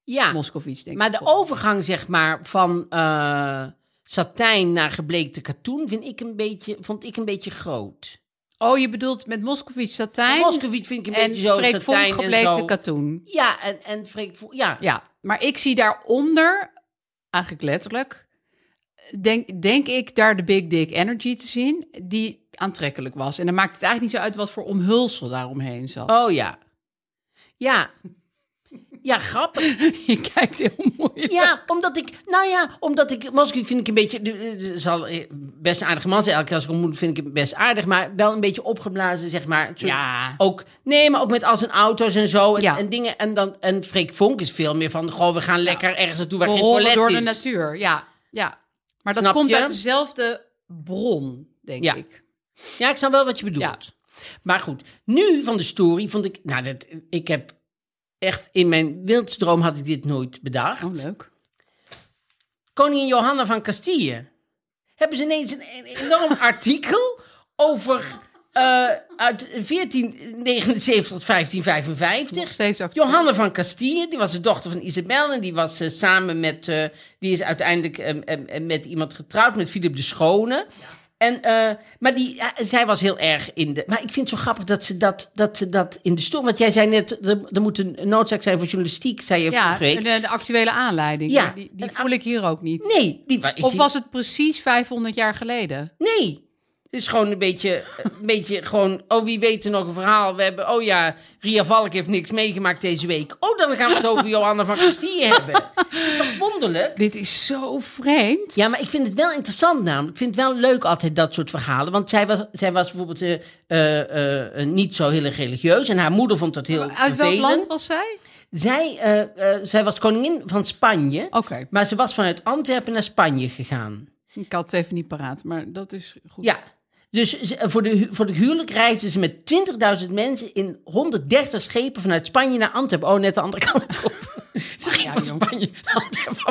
ja. Moskovits denk Maar ik. de overgang, zeg maar, van, eh, satijn naar gebleekte katoen vind ik een beetje, vond ik een beetje groot. Oh, je bedoelt met Moskovits satijn Moscovici vind ik een en beetje zo Freek satijn en zo. katoen. Ja, en, en Freek Vonk- ja. Ja, maar ik zie daaronder, eigenlijk letterlijk, denk, denk ik daar de Big Dick Energy te zien, die aantrekkelijk was. En dan maakt het eigenlijk niet zo uit wat voor omhulsel daaromheen zat. Oh ja. Ja. Ja, grappig. Je kijkt heel mooi. Ja, omdat ik, nou ja, omdat ik, Moskou vind ik een beetje, de- zal eh, best een aardige man zijn. Elke keer als ik hem ontmoet vind ik hem best aardig, maar wel een beetje opgeblazen, zeg maar. Soort- Ja. Ook, nee, maar ook met al zijn auto's en zo en, Ja. en dingen. En, dan, en Freek Vonk is veel meer van, goh, we gaan lekker ergens naartoe waar We geen toilet door is. de natuur, ja. ja. Maar dat Snap komt je? uit dezelfde bron, denk Ja. ik. Ja, ik snap wel wat je bedoelt. Maar goed, nu van de story vond ik, nou, dat, ik heb echt in mijn wildste droom had ik dit nooit bedacht. Oh, leuk. koningin Johanna van Castille. Hebben ze ineens een, een enorm artikel over eh, uit 1479 tot Nog 1555. steeds. Johanna van Castille, die was de dochter van Isabel en die was eh, samen met, eh, die is uiteindelijk eh, eh, eh, met iemand getrouwd, met Philip de Schone. En, eh, maar die, ja, zij was heel erg in de. Maar ik vind het zo grappig dat ze dat, dat, ze dat in de stoel. Want jij zei net, er, er moet een noodzaak zijn voor journalistiek, zei je Ja, vorige de, de actuele aanleiding. Ja. Die, die voel ik hier ook niet. Nee, die, ik Of was het precies 500 jaar geleden? Nee. Het is gewoon een beetje, een beetje gewoon, oh wie weet er nog een verhaal. We hebben, oh ja, Ria Valk heeft niks meegemaakt deze week. Oh, dan gaan we het over Johanna van Castille hebben. Dat is toch wonderlijk? Dit is zo vreemd. Ja, maar ik vind het wel interessant namelijk. Ik vind het wel leuk altijd dat soort verhalen. Want zij was, zij was bijvoorbeeld eh, eh, eh, niet zo heel erg religieus. En haar moeder vond dat heel Uit welk land was zij? Zij, zij was koningin van Spanje. Oké, Maar ze was vanuit Antwerpen naar Spanje gegaan. ik had het even niet paraat, maar dat is goed. Ja. Dus voor de, voor de huwelijk reisden ze met 20.000 mensen in 130 schepen vanuit Spanje naar Antwerpen. Oh, net de andere kant op. Ze ging ja. Spanje naar Antwerpen.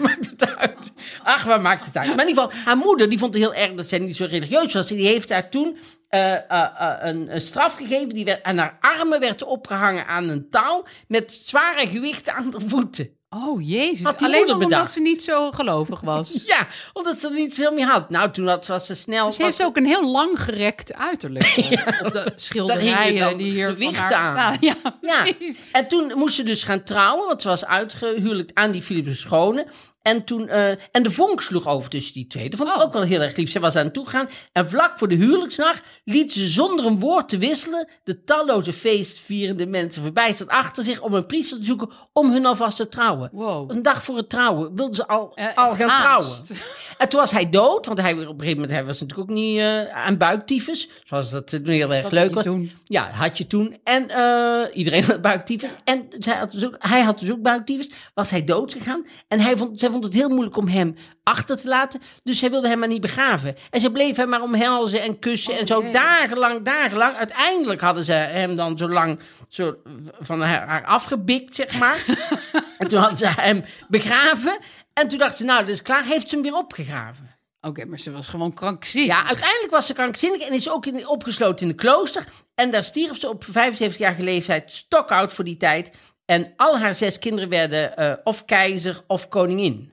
Maakt het uit. Ach, waar maakt het uit? Maar in ieder geval, haar moeder die vond het heel erg dat zij niet zo religieus was. Die heeft haar toen eh, eh, eh, een, een straf gegeven. Die werd, aan haar armen werd opgehangen aan een touw met zware gewichten aan haar voeten. Oh jezus, Had die alleen omdat bedacht. ze niet zo gelovig was. Ja, omdat ze er niet veel meer had. Nou, toen had, was ze snel... Ze heeft ook een heel lang gerekt uiterlijk. eh, op de schilderijen die hier van gewichten haar aan. staan. Ja, Ja, en toen moest ze dus gaan trouwen, want ze was uitgehuwelijkd aan die Philip de Schone. En, toen, eh, en de vonk sloeg over tussen die twee. Dat vond ik Oh. ook wel heel erg lief. Ze was aan toe gegaan. En vlak voor de huwelijksnacht liet ze zonder een woord te wisselen de talloze feestvierende mensen verbijsterd achter zich om een priester te zoeken om hun alvast te trouwen. Wow. Een dag voor het trouwen wilden ze al, Eh, al gaan haast. trouwen. En toen was hij dood, want hij, op een gegeven moment hij was natuurlijk ook niet eh, aan buiktyfus. Zoals dat toen heel erg Dat leuk was. toen. Ja, had je toen. En iedereen had buiktyfus. En zij had dus ook, hij had dus ook buiktyfus. Was hij dood gegaan. En hij vond, zij vond het heel moeilijk om hem achter te laten. Dus zij wilde hem maar niet begraven. En ze bleef hem maar omhelzen en kussen. en zo nee. dagenlang, dagenlang. Uiteindelijk hadden ze hem dan zo lang zo van haar, haar afgebikt, zeg maar. en toen hadden ze hem begraven. En toen dacht ze, nou, dat is klaar. Heeft ze hem weer opgegraven. Oké, maar ze was gewoon krankzinnig. Ja, uiteindelijk was ze krankzinnig en is ook in, opgesloten in een klooster. En daar stierf ze op 75-jarige leeftijd, stokoud voor die tijd. En al haar zes kinderen werden eh, of keizer of koningin.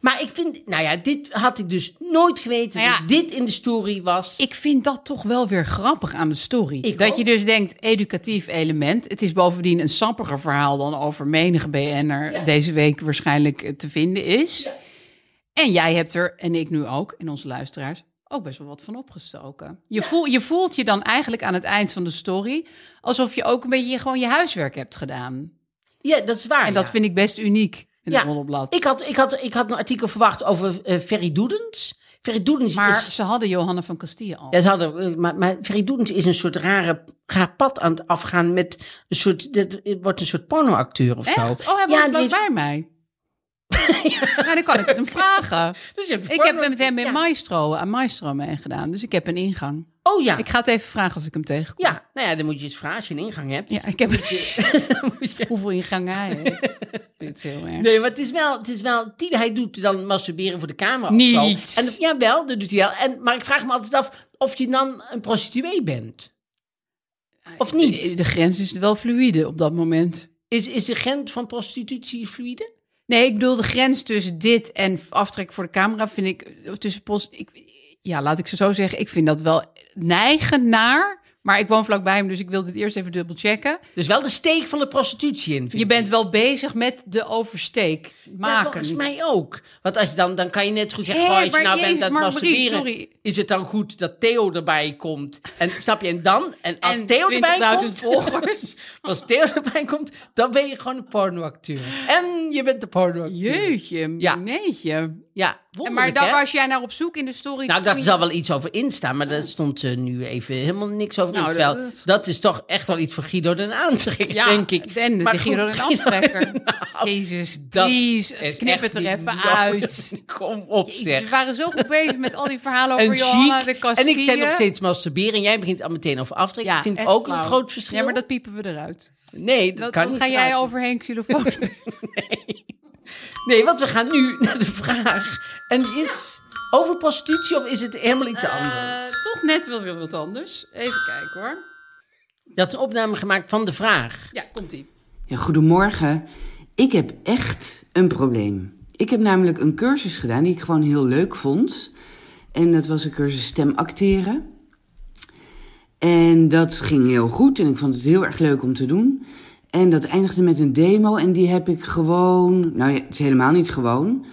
Maar ik vind, nou ja, dit had ik dus nooit geweten. Nou ja, dat dit in de story was. Ik vind dat toch wel weer grappig aan de story. Ik dat ook. je dus denkt, educatief element. Het is bovendien een sappiger verhaal dan over menige BN'er deze week waarschijnlijk eh, te vinden is. En jij hebt er, en ik nu ook, en onze luisteraars, ook best wel wat van opgestoken. Je, voel, je voelt je dan eigenlijk aan het eind van de story alsof je ook een beetje gewoon je huiswerk hebt gedaan. ja, dat is waar. En dat ja. vind ik best uniek in Ja, het ik had, ik, had, ik had een artikel verwacht over eh Ferry Doedens. Ferry Doedens Maar is... ze hadden Johanna van Castille al. Ja, ze hadden, eh, maar, maar Ferry Doedens is een soort rare, raar pad aan het afgaan met een soort, het wordt een soort pornoacteur of zo. Oh, hij Ja, bij mij. Nou, dan kan ik het hem vragen. Dus je hebt de Ik heb met hem in ja. Maestro, aan Maestro meegedaan. Dus ik heb een ingang. Oh ja. Ik ga het even vragen als ik hem tegenkom. Ja, nou ja, dan moet je eens vragen als je een ingang hebt. Ja, ik heb je- hoeveel ingangen hij heeft. Dit is heel erg. Nee, maar het is wel, het is wel, hij doet dan masturberen voor de camera. Niet. En, jawel, dat doet hij wel. En, maar ik vraag me altijd af of je dan een prostituee bent. Of niet? De, de grens is wel fluïde op dat moment. Is, is de grens van prostitutie fluide? Nee, ik bedoel de grens tussen dit en aftrek voor de camera vind ik tussen post. Ik, ja, laat ik ze zo zeggen. Ik vind dat wel neigen naar. Maar ik woon vlakbij hem, dus ik wil dit eerst even dubbel checken. Dus wel de steek van de prostitutie in. Je bent wel bezig met de oversteek Ja, maken. volgens mij ook. Want als je dan, dan kan je net goed zeggen, Hé, oh, als je nou Jezus, bent aan het masturberen, sorry. is het dan goed dat Theo erbij komt? En snap je, en dan, en als En Theo erbij 20.000 komt, volgers. als Theo erbij komt, dan ben je gewoon een pornoacteur. En je bent de pornoacteur. Jeetje, Ja. neetje. Ja, En wonderlijk, maar daar hè? was jij naar op zoek in de story? Nou, je- zal wel iets over instaan, maar daar stond eh, nu even helemaal niks over in. Nou, Terwijl, dat- dat, is toch echt wel iets voor Guido den Aantrekker, Ja, denk ik. en Maar de Giro goed, en Aantrekker. Nou, Jezus, dat please, knip het er even uit. Kom op, Jezus, zeg. we waren zo goed bezig met al die verhalen over En Johanna de En Castille. ik zei nog steeds masturberen en jij begint al meteen over aftrekken. ik vind ook flauw. een groot verschil. Ja, maar dat piepen we eruit. nee, dat Dat, kan dat niet. ga jij overheen xylofoon spelen. Nee, want we gaan nu naar de vraag. En die is over prostitutie of is het helemaal iets anders? Eh, toch net wel weer wat anders. Even kijken hoor. Dat is een opname gemaakt van de vraag. Ja, komt-ie. Ja, goedemorgen. Ik heb echt een probleem. Ik heb namelijk een cursus gedaan die ik gewoon heel leuk vond. En dat was een cursus stemacteren. En dat ging heel goed en ik vond het heel erg leuk om te doen. En dat eindigde met een demo en die heb ik gewoon... Nou, het is helemaal niet gewoon.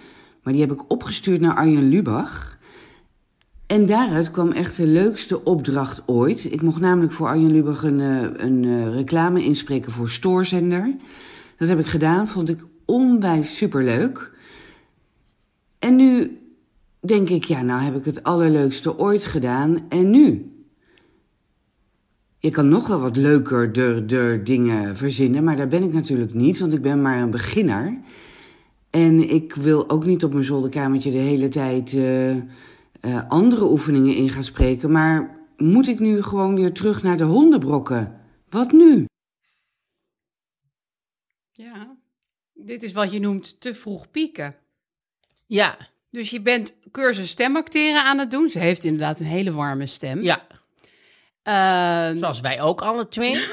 Maar die heb ik opgestuurd naar Arjen Lubach. En daaruit kwam echt de leukste opdracht ooit. Ik mocht namelijk voor Arjen Lubach een, eh, een eh, reclame inspreken voor Stoorzender. Dat heb ik gedaan, vond ik onwijs superleuk. En nu denk ik, ja, nou heb ik het allerleukste ooit gedaan. En nu? Je kan nog wel wat leuker de, de dingen verzinnen, maar daar ben ik natuurlijk niet, want ik ben maar een beginner. En ik wil ook niet op mijn zolderkamertje de hele tijd eh, eh, andere oefeningen in gaan spreken. Maar moet ik nu gewoon weer terug naar de hondenbrokken? Wat nu? Ja. Dit is wat je noemt te vroeg pieken. Ja, Dus je bent cursus stemacteren aan het doen. Ze heeft inderdaad een hele warme stem. ja. Ehm, Zoals wij ook alle twee.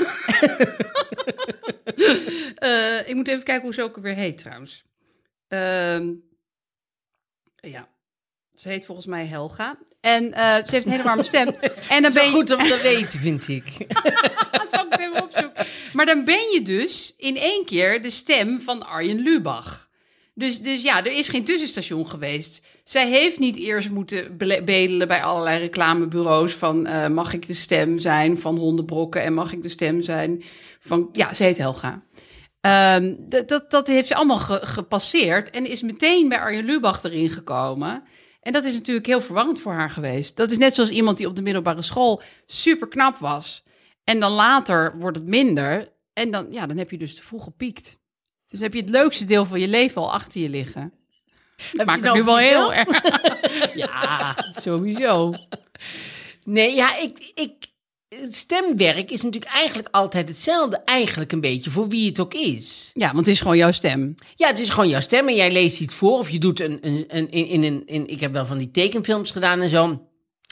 eh, ik moet even kijken hoe ze ook weer heet trouwens. Ehm, ja, ze heet volgens mij Helga. En eh, ze heeft een hele warme stem. En dan is ben je... goed om te weten, vind ik. Zal ik het even opzoeken? Maar dan ben je dus in één keer de stem van Arjen Lubach. Dus, dus ja, er is geen tussenstation geweest. Zij heeft niet eerst moeten bedelen bij allerlei reclamebureaus van eh, mag ik de stem zijn van hondenbrokken en mag ik de stem zijn van ja, ze heet Helga. Ehm, dat, dat, heeft ze allemaal ge- gepasseerd en is meteen bij Arjen Lubach erin gekomen. En dat is natuurlijk heel verwarrend voor haar geweest. Dat is net zoals iemand die op de middelbare school super knap was. En dan later wordt het minder. En dan, ja, dan heb je dus te vroeg gepiekt. Dus heb je het leukste deel van je leven al achter je liggen. Heb Maak je het nu wel heel erg. ja, sowieso. Nee, ja, ik, ik, het stemwerk is natuurlijk eigenlijk altijd hetzelfde. Eigenlijk een beetje, voor wie het ook is. Ja, want het is gewoon jouw stem. Ja, het is gewoon jouw stem en jij leest iets voor. Of je doet een, een, een, in, in, een, in, ik heb wel van die tekenfilms gedaan en zo.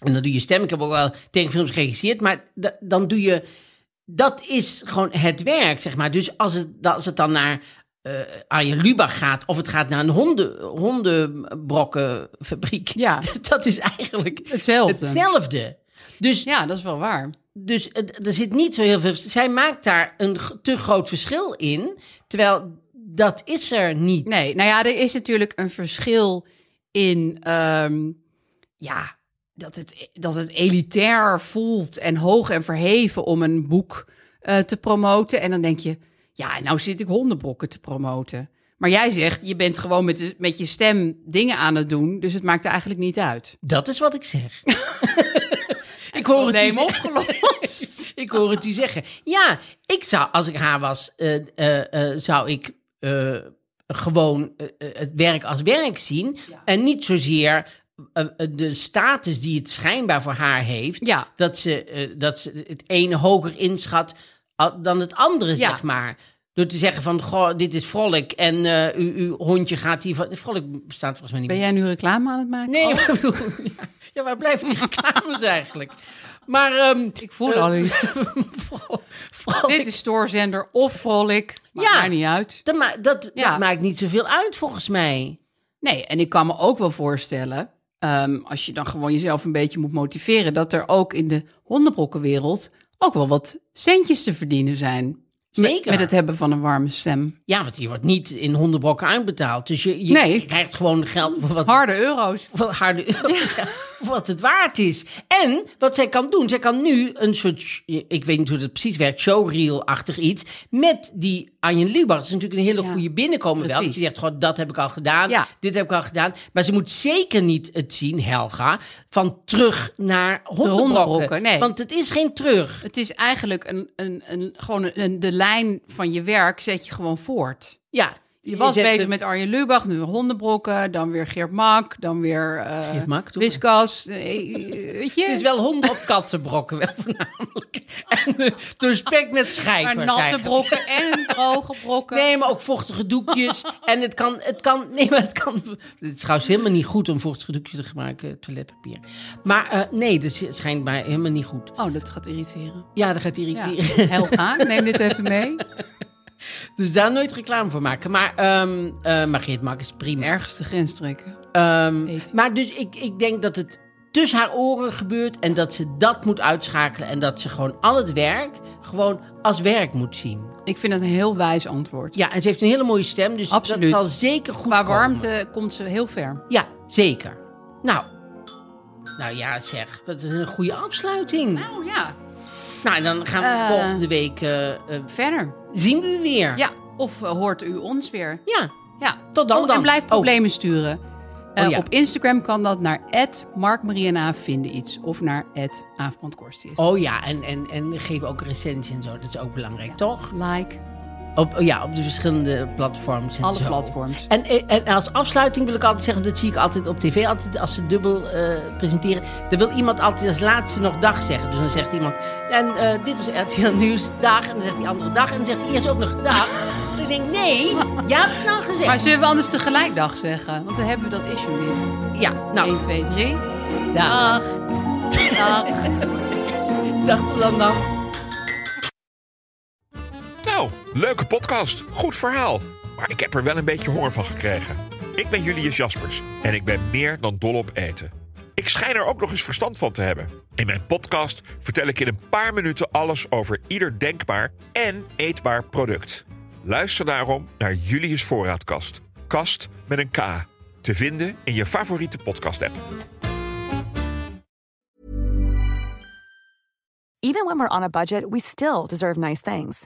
En dan doe je stem. Ik heb ook wel tekenfilms geregisseerd. Maar da- dan doe je, dat is gewoon het werk, zeg maar. Dus als het, als het dan naar eh Arjen Lubach gaat, of het gaat naar een honden, hondenbrokkenfabriek. Ja. Dat is eigenlijk Hetzelfde. hetzelfde. Dus Ja, dat is wel waar. dus er zit niet zo heel veel. Zij maakt daar een te groot verschil in. Terwijl dat is er niet. Nee, nou ja, er is natuurlijk een verschil in, ehm, ja, dat het, dat het elitair voelt en hoog en verheven om een boek eh, te promoten. En dan denk je, ja, nou zit ik hondenbokken te promoten. Maar jij zegt, je bent gewoon met, de- met je stem dingen aan het doen, dus het maakt er eigenlijk niet uit. Dat is wat ik zeg. ik hoor het u opgelost. ik hoor het u zeggen. Ja, ik zou, als ik haar was, eh, eh, eh, zou ik gewoon het werk als werk zien. En niet zozeer de status die het schijnbaar voor haar heeft. Ja. Dat, ze, dat ze het ene hoger inschat dan het andere, Ja. zeg maar. Door te zeggen van, goh, dit is vrolijk en eh, uw, uw hondje gaat hier van... Vrolijk bestaat volgens mij niet Ben jij nu reclame aan het maken? Nee, Oh, maar ja, ja, waar blijven die reclames eigenlijk? Maar ehm ik voel eh, al iets. Dit is stoorzender of vrolijk. Maakt Ja. niet uit. dat, ma- dat, Ja. dat maakt niet zoveel uit volgens mij. Nee, en ik kan me ook wel voorstellen, ehm, als je dan gewoon jezelf een beetje moet motiveren, dat er ook in de hondenbrokkenwereld ook wel wat centjes te verdienen zijn. Zeker. Met het hebben van een warme stem. Ja, want je wordt niet in hondenbrokken uitbetaald. Dus je, je Nee. krijgt gewoon geld voor wat, Harde euro's. voor harde euro, ja, voor wat het waard is. En wat zij kan doen, zij kan nu een soort, ik weet niet hoe dat precies werkt, showreel-achtig iets, met die Arjen Lubach. Dat is natuurlijk een hele Ja, goede binnenkomen wel. je zegt, goh, dat heb ik al gedaan, Ja. dit heb ik al gedaan. Maar ze moet zeker niet het zien, Helga, van terug naar hondenbrokken, nee. Want het is geen terug. Het is eigenlijk een, een, een, gewoon een, de lijn van je werk zet je gewoon voort. Ja. Je was bezig de- met Arjen Lubach, nu hondenbrokken, dan weer Geert Mak, dan weer eh Geert Mak, toch? Wiskas. eh, weet je? Het is wel honden- of kattenbrokken, wel voornamelijk. En uh, doorspekt met schijf maar natte brokken en droge brokken. Nee, maar ook vochtige doekjes. en het kan, het kan, nee, maar het kan. Het is trouwens helemaal niet goed om vochtige doekjes te gebruiken, toiletpapier. Maar eh, nee, dat is schijnbaar helemaal niet goed. Oh, dat gaat irriteren. Ja, dat gaat Ja. irriteren. Helga, neem dit even mee. Dus daar nooit reclame voor maken. Maar, ehm eh maar Geert Mak is prima. Ergens de grens trekken. Ehm, Eet. maar dus ik, ik denk dat het tussen haar oren gebeurt en dat ze dat moet uitschakelen. En dat ze gewoon al het werk gewoon als werk moet zien. Ik vind het een heel wijs antwoord. Ja, en ze heeft een hele mooie stem, dus Absoluut. dat zal zeker goed Qua komen. warmte komt ze heel ver. Ja, zeker. Nou, nou ja, zeg, dat is een goede afsluiting. Nou ja. Nou, en dan gaan we Eh. volgende week eh, eh, Verder. Zien we u weer. Ja, of eh, hoort u ons weer? Ja, Ja. Tot dan Oh, dan. En blijf Oh. problemen sturen. Eh, Oh, ja. Op Instagram kan dat naar @markmariana vinden iets of naar @aafbrandkorstius. Oh ja, en, en, en geef ook recensie en zo. Dat is ook belangrijk, toch? Like Op, ja, op de verschillende platforms en alle zo. platforms. En, en als afsluiting wil ik altijd zeggen, dat zie ik altijd op tv, altijd als ze dubbel eh, presenteren. Dan wil iemand altijd als laatste nog dag zeggen. Dus dan zegt iemand, en eh, dit was RTL Nieuws, dag. En dan zegt die andere dag. En dan zegt hij eerst ook nog dag. En ik denk, nee, jij hebt het nou gezegd. Maar zullen we anders tegelijk dag zeggen? Want dan hebben we dat issue niet. Ja, nou, 1, 2, 3. dag. Dag. Dag tot dan dan. Leuke podcast. Goed verhaal. Maar ik heb er wel een beetje honger van gekregen. Ik ben Julius Jaspers en ik ben meer dan dol op eten. Ik schijn er ook nog eens verstand van te hebben. In mijn podcast vertel ik in een paar minuten alles over ieder denkbaar en eetbaar product. Luister daarom naar Julius Voorraadkast. Kast met een K. Te vinden in je favoriete podcast-app. Even when we're on a budget, we still deserve nice things.